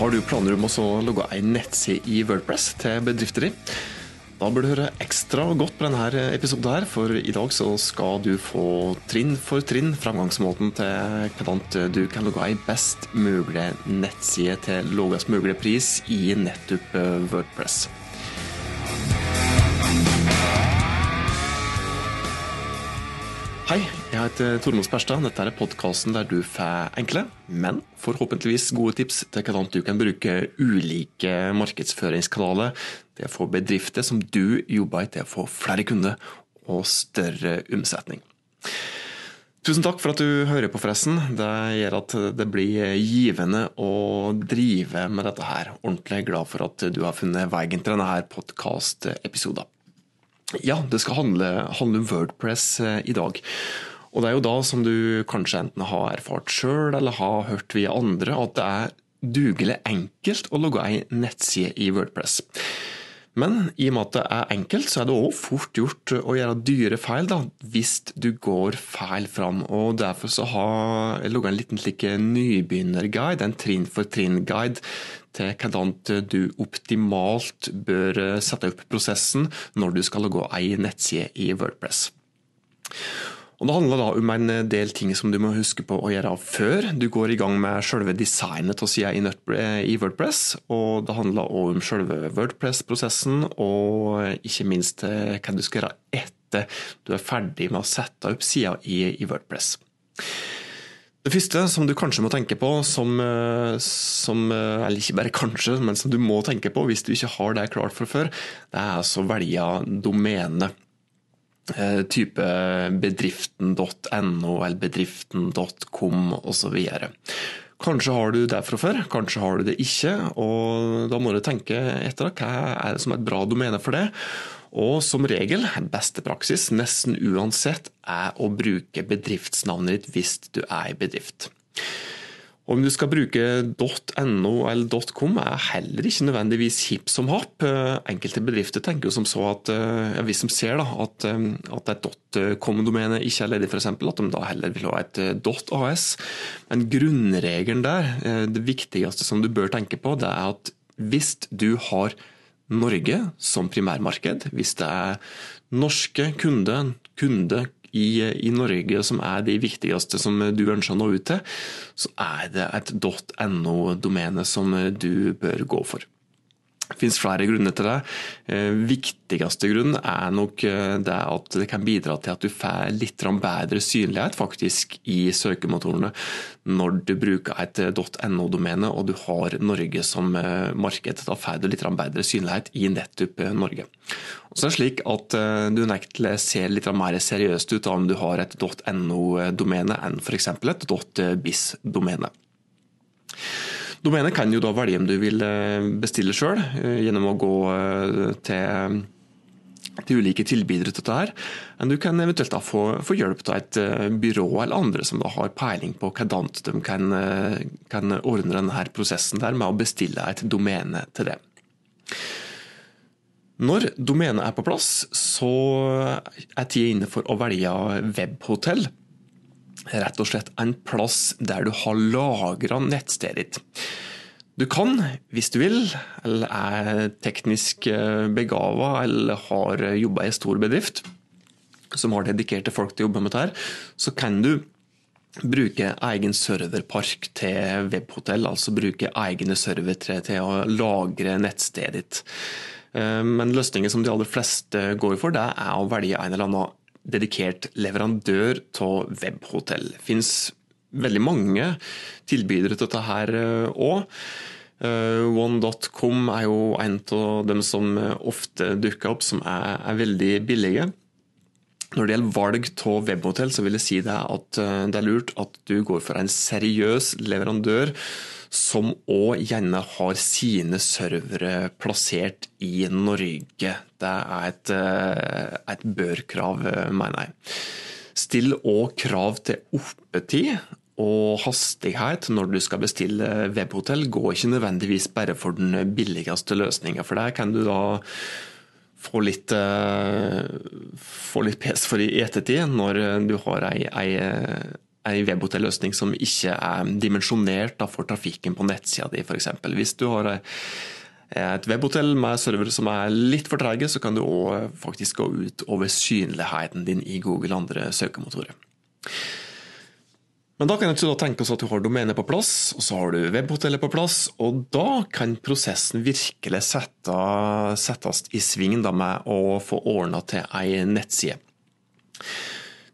Har du planer om å logge en nettside i Wordpress til bedrifter din? Da bør du høre ekstra godt på denne episoden, her, for i dag så skal du få trinn for trinn framgangsmåten til hvordan du kan logge ei best mulig nettside til lavest mulig pris i nettopp Wordpress. Hei, jeg heter Tormod Sperstad. Dette er podkasten der du får enkle, men forhåpentligvis gode tips til hvordan du kan bruke ulike markedsføringskanaler til å få bedrifter som du jobber i, til å få flere kunder og større omsetning. Tusen takk for at du hører på, forresten. Det gjør at det blir givende å drive med dette her. Ordentlig glad for at du har funnet veien til denne podkast-episoden. Ja, det skal handle, handle om Wordpress eh, i dag. Og det er jo da, som du kanskje enten har erfart sjøl eller har hørt via andre, at det er dugelig enkelt å logge ei nettside i Wordpress. Men i og med at det er enkelt, så er det òg fort gjort å gjøre dyre feil da, hvis du går feil fram. og Derfor så har jeg laga en liten slik nybegynnerguide, en trinn for trinn-guide, til hvordan du optimalt bør sette opp prosessen når du skal logge ei nettside i Wordpress. Og Det handler da om en del ting som du må huske på å gjøre før du går i gang med selve designet av sida i Wordpress. Og det handler også om selve Wordpress-prosessen, og ikke minst eh, hva du skal gjøre etter du er ferdig med å sette opp sida i, Wordpress. Det første som du kanskje må tenke på, som, eh, som, eh, eller ikke bare kanskje, men som du må tenke på hvis du ikke har det klart fra før, det er altså å velge domene. Eh, type bedriften.no eller bedriften.com osv. Kanskje har du det fra før, kanskje har du det ikke. og Da må du tenke etter hva er det som er et bra domene for det. Og som regel, beste praksis, nesten uansett, er å bruke bedriftsnavnet ditt hvis du er i bedrift. Om du skal bruke .no eller .com er heller ikke nødvendigvis hipp som happ. Enkelte bedrifter tenker jo som så at eh, ja, hvis de ser da, at, eh, at et .com-domene ikke er ledig, f.eks., at de da heller vil ha et eh, .as. Men grunnregelen der, det viktigste som du bør tenke på, det er at hvis du har Norge som primærmarked, hvis det er norske kunder, kunde, i, i, Norge som er de viktigste som du ønsker å nå ut til, så er det et .no-domene som du bør gå for. Det finnes flere grunner til det. Eh, viktigste grunn er nok eh, det at det kan bidra til at du får litt bedre synlighet faktisk i søkemotorene når du bruker et .no-domene og du har Norge som eh, marked. Da får du litt bedre synlighet i nettopp Norge. Og så er slik at du nektelig ser litt mer seriøst ut om du har et .no-domene enn f.eks. et .biz-domene. Domenet kan jo da velge om du vil eh, bestille sjøl, eh, gjennom å gå eh, til, til ulike tilbydere til dette. her. Men du kan eventuelt da få, få, hjelp av et byrå eller andre som da har peiling på hvordan de kan, kan ordne denne prosessen der med å bestille et domene til det. Når domenet er på plass, så er tida inne for å velge webhotell rett og slett en plass der du har lagra nettstedet ditt. Du kan, hvis du vil, eller er teknisk eh, begava eller har jobba i stor bedrift som har dedikerte folk til å jobbe med dette, så kan du bruke egen serverpark til webhotell, altså bruke egne servertre til å lagre nettstedet ditt. Eh, men løsningen som de aller fleste går for, det er å velge en eller annen dedikert leverandør av webhotell. Det finnes veldig mange tilbydere til dette her òg. Eh, eh, One.com er jo en av dem som ofte dukker opp, som er, er, veldig billige. Når det gjelder valg av webhotell, så vil jeg si det at eh, det er lurt at du går for en seriøs leverandør som òg gjerne har sine servere plassert i Norge. Det er et, eh, et bør-krav, mener jeg. Still òg krav til oppetid og hastighet når du skal bestille webhotell. Gå ikke nødvendigvis bare for den billigste løsninga, for der kan du da få litt, uh, få litt pes for i ettertid, når du har ei, ei en webhotelløsning som ikke er dimensjonert for trafikken på nettsida di, f.eks. Hvis du har et webhotell med servere som er litt for trege, så kan du òg faktisk gå ut over synligheten din i Google og andre søkemotorer. Men da kan du tenke oss at du har domenet på plass, og så har du webhotellet på plass, og da kan prosessen virkelig sette, settes i sving med å få ordna til ei nettside.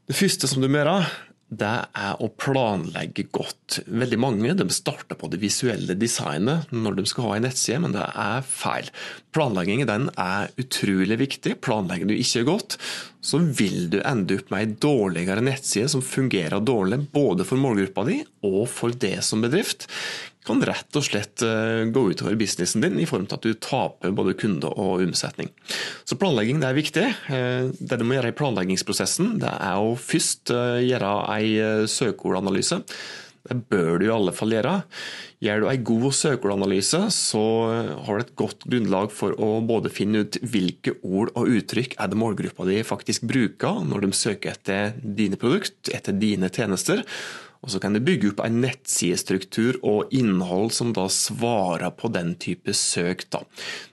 Det første som du må gjøre, det er å planlegge godt. Veldig mange de starter på det visuelle designet når de skal ha en nettside, men det er feil. Planlegging den er utrolig viktig. Planlegger du ikke godt, så vil du ende opp med ei dårligere nettside som fungerer dårlig både for målgruppa di og for det som bedrift kan rett og slett eh, gå utover businessen din i form til at du taper både kunde og omsetning. Så planlegging er viktig. Eh, det du må gjøre i planleggingsprosessen, det er å først eh, gjøre en søkeordanalyse. Det bør du i alle fall gjøre. Gjør du en god søkeordanalyse, så har du et godt grunnlag for å både finne ut hvilke ord og uttrykk er det målgruppa di faktisk bruker når de søker etter dine produkt, etter dine tjenester. Og Så kan du bygge opp en nettsidestruktur og innhold som da svarer på den type søk. Da.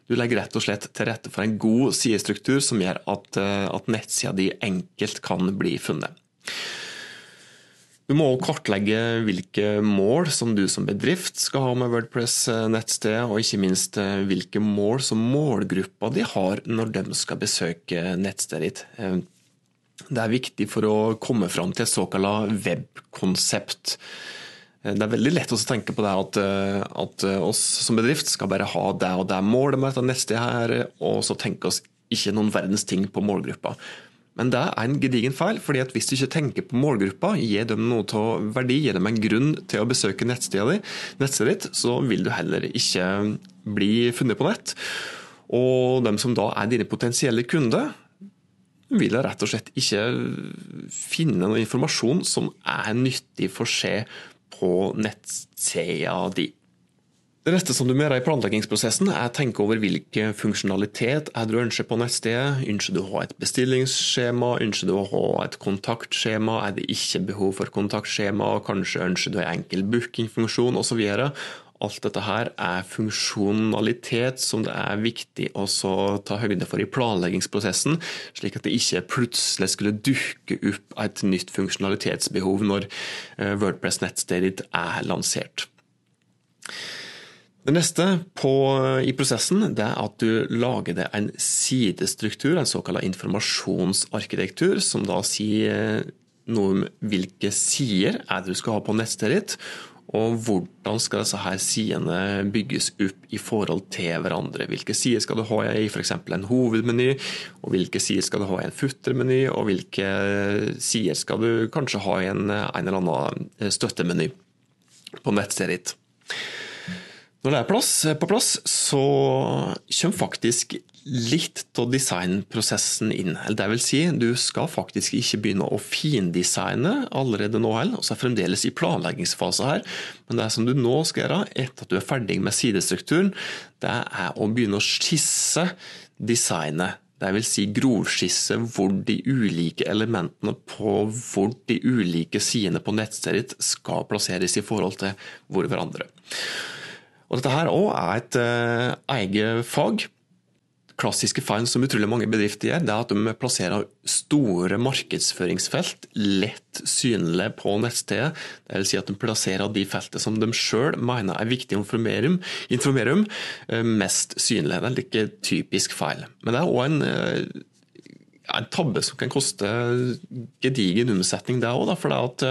Du legger rett og slett til rette for en god sidestruktur som gjør at, eh, at nettsida di enkelt kan bli funnet. Du må også kartlegge hvilke mål som du som bedrift skal ha med Wordpress-nettstedet, og ikke minst eh, hvilke mål som målgruppa di har når de skal besøke nettstedet ditt. Eh, det er viktig for å komme fram til et såkalt webkonsept. Det er veldig lett å tenke på det at, at, oss som bedrift skal bare ha det og det målet med dette nettstedet her, og så tenke oss ikke noen verdens ting på målgruppa. Men det er en gedigen feil, fordi at hvis du ikke tenker på målgruppa, gir dem noe av verdi, gir dem en grunn til å besøke nettstedet ditt, så vil du heller ikke bli funnet på nett. Og dem som da er dine potensielle kunder, vil jeg rett og slett ikke finne noe informasjon som er nyttig for seg på nettsida di. Det neste som du må gjøre i planleggingsprosessen, er å tenke over hvilken funksjonalitet er du ønsker på nettstedet. Ønsker du å ha et bestillingsskjema, ønsker du å ha et kontaktskjema, er det ikke behov for kontaktskjema, kanskje ønsker du en enkel bookingfunksjon osv. Alt dette her er funksjonalitet som det er viktig å ta høyde for i planleggingsprosessen, slik at det ikke plutselig skulle dukke opp et nytt funksjonalitetsbehov når eh, Wordpress-nettstedet er lansert. Det neste på, i prosessen er at du lager deg en sidestruktur, en såkalt informasjonsarkitektur, som da sier noe om hvilke sider er det du skal ha på nettstedet ditt, og hvordan skal disse her sidene bygges opp i forhold til hverandre? Hvilke sider skal du ha i f.eks. en hovedmeny, og hvilke sider skal du ha i en futtermeny, og hvilke sider skal du kanskje ha i en, en eller annen støttemeny på nettstedet ditt. Når det er plass, på plass, så kommer faktisk litt av designprosessen inn. Det vil si, du skal faktisk ikke begynne å findesigne allerede nå heller, og så er fremdeles i planleggingsfase her. Men det som du nå skal gjøre, etter at du er ferdig med sidestrukturen, det er å begynne å skisse designet. Det vil si grovskisse hvor de ulike elementene på hvor de ulike sidene på nettstedet ditt skal plasseres i forhold til hvor hverandre. Og dette her òg er et uh, eget fag. Klassiske feil som utrolig mange bedrifter gjør, det er at de plasserer store markedsføringsfelt lett synlig på nettstedet. Det vil si at de plasserer de feltene som de sjøl mener er viktig å informere om, uh, mest synlig. Det er like typisk feil. Men det er òg en uh, en tabbe som kan koste gedigen omsetning, det òg. For det at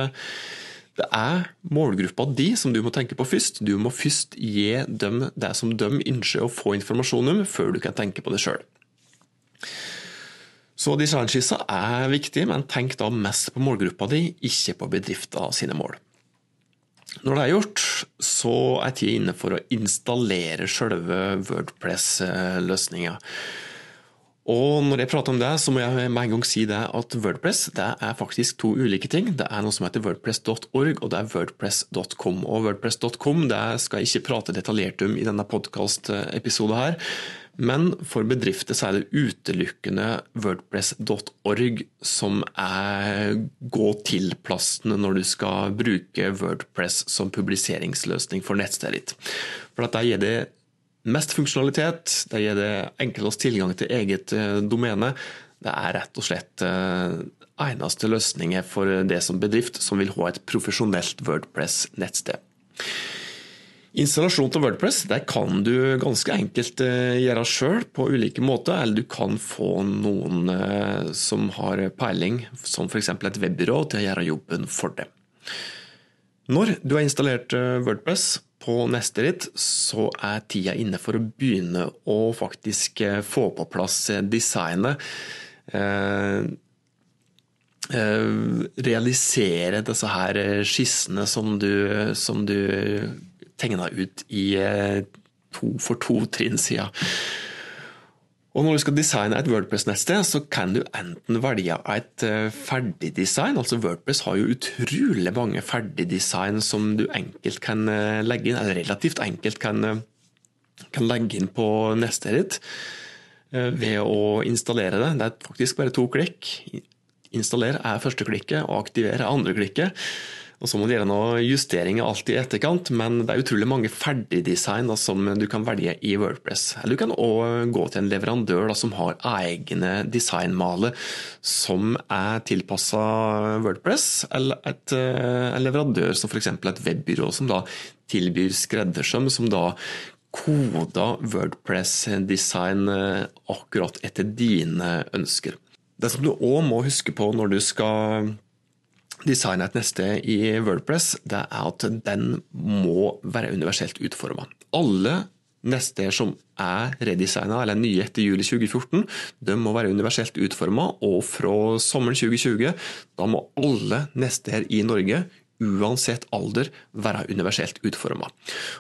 det er målgruppa di som du må tenke på først. Du må først gi dem det som de ønsker å få informasjon om, før du kan tenke på det sjøl. Så designskisser er viktig, men tenk da mest på målgruppa di, ikke på bedrifta sine mål. Når det er gjort, så er tida inne for å installere selve Wordpress-løsninga. Og når jeg prater om det, så må jeg med en gang si det at Wordpress det er faktisk to ulike ting. Det er noe som heter wordpress.org, og det er wordpress.com. Og Wordpress.com det skal jeg ikke prate detaljert om i denne podkast-episoden her, Men for bedrifter så er det utelukkende wordpress.org som er gå-til-plassen når du skal bruke Wordpress som publiseringsløsning for nettstedet ditt. For at der gir det mest funksjonalitet, det gir det enklest tilgang til eget eh, domene. Det er rett og slett eh, eneste løsning for det som bedrift som vil ha et profesjonelt Wordpress-nettsted. Installasjon av Wordpress det kan du ganske enkelt eh, gjøre sjøl på ulike måter, eller du kan få noen som har peiling, som f.eks. et webbyrå, til å gjøre jobben for deg. Når du har installert Wordpress på neste ritt, så er tida inne for å begynne å faktisk få på plass designet. Realisere disse her skissene som du, som du tegna ut i eh, to for to-trinn siden. Og når du skal designe et Wordpress-nettsted, så kan du enten velge et eh, ferdigdesign. Altså Wordpress har jo utrolig mange ferdigdesign som du enkelt kan eh, legge inn, eller relativt enkelt kan, kan legge inn på nettstedet ditt ved å installere det. Det er faktisk bare to klikk. Installer er første klikket, og aktiver er andre klikket. Og Så må du gjøre noen justeringer alltid i etterkant, men det er utrolig mange ferdigdesign da, som du kan velge i Wordpress. Eller du kan òg gå til en leverandør da, som har egne designmaler som er tilpassa Wordpress, eller et, eh, en leverandør som f.eks. et webbyrå som da tilbyr skreddersøm, som da koder Wordpress-design eh, akkurat etter dine ønsker. Det som du òg må huske på når du skal designe et neste i Wordpress, det er at den må være universelt utforma. Alle nester som er redesigna eller nye etter juli 2014, de må være universelt utforma, og fra sommeren 2020 da må alle nester i Norge uansett alder, være universelt utforma.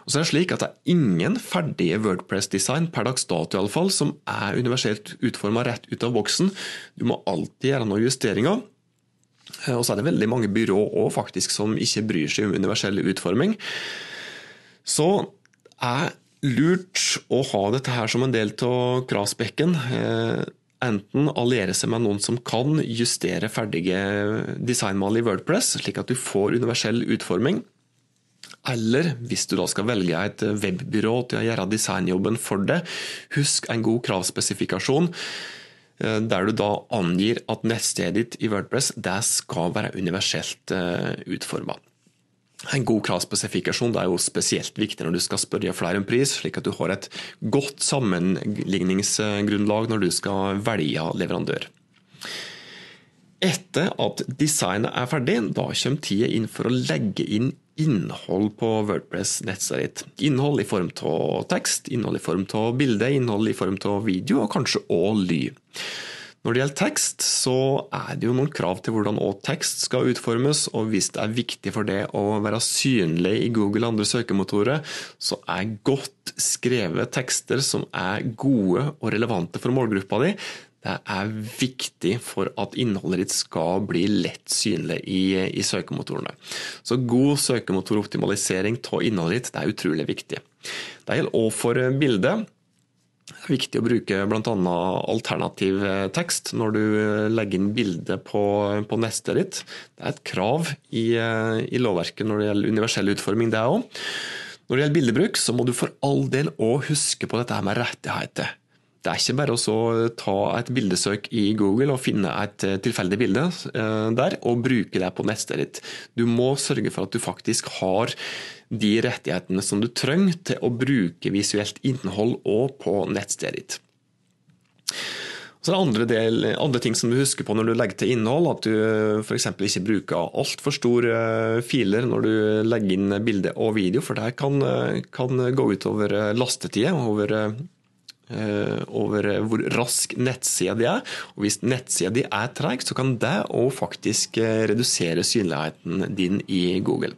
Så er det slik at det er ingen ferdige Wordpress-design per dags dato i alle fall, som er universelt utforma rett ut av boksen. Du må alltid gjøre noen justeringer. Eh, og så er det veldig mange byrå også, faktisk, som ikke bryr seg om universell utforming. Så er lurt å ha dette her som en del av kravspekken. Eh, enten alliere seg med noen som kan justere ferdige designmal i Wordpress, slik at du får universell utforming. Eller hvis du da skal velge et webbyrå til å gjøre designjobben for deg, husk en god kravspesifikasjon. Eh, der du da angir at nettstedet ditt i Wordpress det skal være universelt eh, utforma. En god kravspesifikasjon er jo spesielt viktig når du skal spørre flere om pris, slik at du har et godt sammenligningsgrunnlag når du skal velge leverandør. Etter at designet er ferdig, da kommer tida inn for å legge inn innhold på Wordpress-nettstedet ditt. Innhold i form av tekst, innhold i form av bilde, innhold i form av video, og kanskje òg lyd. Når det gjelder tekst, så er det jo noen krav til hvordan tekst skal utformes, og hvis det er viktig for det å være synlig i Google og andre søkemotorer, så er godt skrevet tekster som er gode og relevante for målgruppa di, det er viktig for at innholdet ditt skal bli lett synlig i, i søkemotorene. Så god søkemotoroptimalisering av innholdet ditt det er utrolig viktig. Det gjelder òg for bildet. Det er viktig å bruke bl.a. alternativ tekst når du legger inn bilde på, på nestet ditt. Det er et krav i, i lovverket når det gjelder universell utforming, det òg. Når det gjelder bildebruk, så må du for all del òg huske på dette med rettigheter. Det er ikke bare å ta et bildesøk i Google og finne et eh, tilfeldig bilde eh, der, og bruke det på nettstedet ditt. Du må sørge for at du faktisk har de rettighetene som du trenger til å bruke visuelt innhold òg på nettstedet ditt. Så det er andre, del, andre ting som du husker på når du legger til innhold, at du eh, f.eks. ikke bruker altfor store filer når du legger inn bilde og video, for det kan, kan gå utover lastetida, over over hvor rask nettsida di er. Og hvis nettsida di er treig, så kan det òg faktisk eh, redusere synligheten din i Google.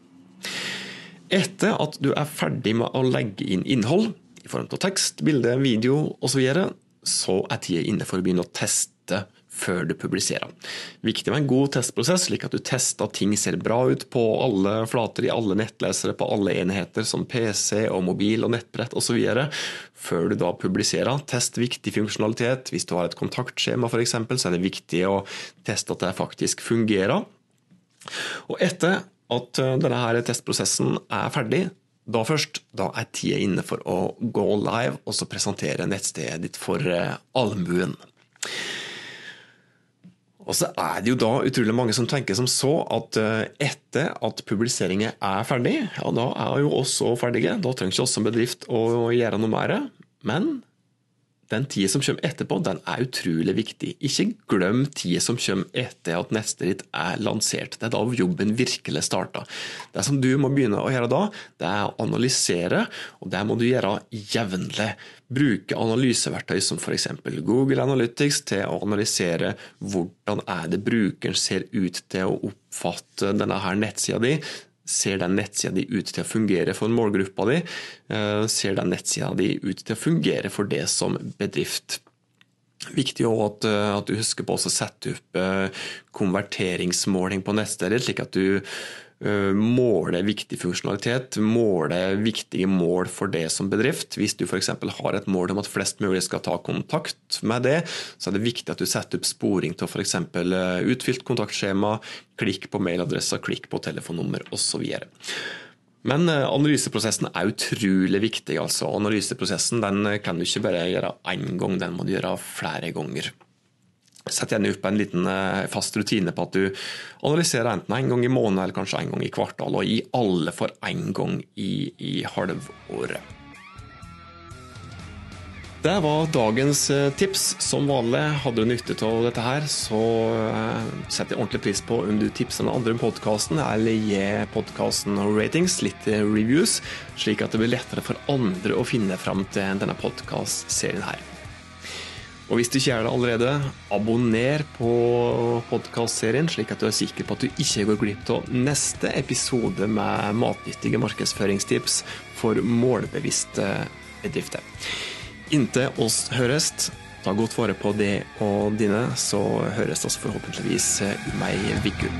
Etter at du er ferdig med å legge inn innhold i form av tekst, bilde, video osv., så, så er tida inne for å begynne å teste før du publiserer. Viktig med en god testprosess, slik at du tester at ting ser bra ut på alle flater, i alle nettlesere, på alle enheter som PC og mobil og nettbrett osv. Før du da publiserer. Test viktig funksjonalitet. Hvis du har et kontaktskjema f.eks., så er det viktig å teste at det faktisk fungerer. Og etter at denne her testprosessen er ferdig, da først, da er tida inne for å gå live og så presentere nettstedet ditt for eh, allmuen. Og så er det jo da utrolig mange som tenker som så at eh, etter at publiseringen er ferdig, ja da er jo oss òg ferdige. Da trenger ikke oss som bedrift å gjøre noe mer. Men den tida som kommer etterpå, den er utrolig viktig. Ikke glem tida som kommer etter at neste ritt er lansert. Det er da jobben virkelig starter. Det som du må begynne å gjøre da, det er å analysere, og det må du gjøre jevnlig. Bruke analyseverktøy som f.eks. Google Analytics til å analysere hvordan er det brukeren ser ut til å oppfatte denne her nettsida di Ser den nettsida di ut til å fungere for målgruppa di? Eh, ser den nettsida di ut til å fungere for det som bedrift? Viktig også at, eh, at du husker på å sette opp eh, konverteringsmåling på nettstedet, slik at du måle viktig funksjonalitet, måle viktige mål for det som bedrift. Hvis du f.eks. har et mål om at flest mulig skal ta kontakt med det, så er det viktig at du setter opp sporing til f.eks. Eh, utfylt kontaktskjema, klikk på mailadresser, klikk på telefonnummer osv. Men eh, analyseprosessen er utrolig viktig. altså. Analyseprosessen den kan du ikke bare gjøre én gang, den må du gjøre flere ganger. Sett gjerne opp en liten eh, fast rutine på at du analyserer enten en gang i måneden eller kanskje en gang i kvartal, og i alle for en gang i, i halvåret. Det var dagens eh, tips. Som vanlig, hadde du nytte av dette her, så eh, setter jeg ordentlig pris på om du tipser den andre om podkasten, eller gir podkasten ratings, litt reviews, slik at det blir lettere for andre å finne fram til denne podkastserien her. Og hvis du ikke er det allerede, abonner på podkastserien, slik at du er sikker på at du ikke går glipp av neste episode med matnyttige markedsføringstips for målbevisste bedrifter. Inntil oss høres, ta godt vare på det og dine, så høres oss forhåpentligvis om ei uke.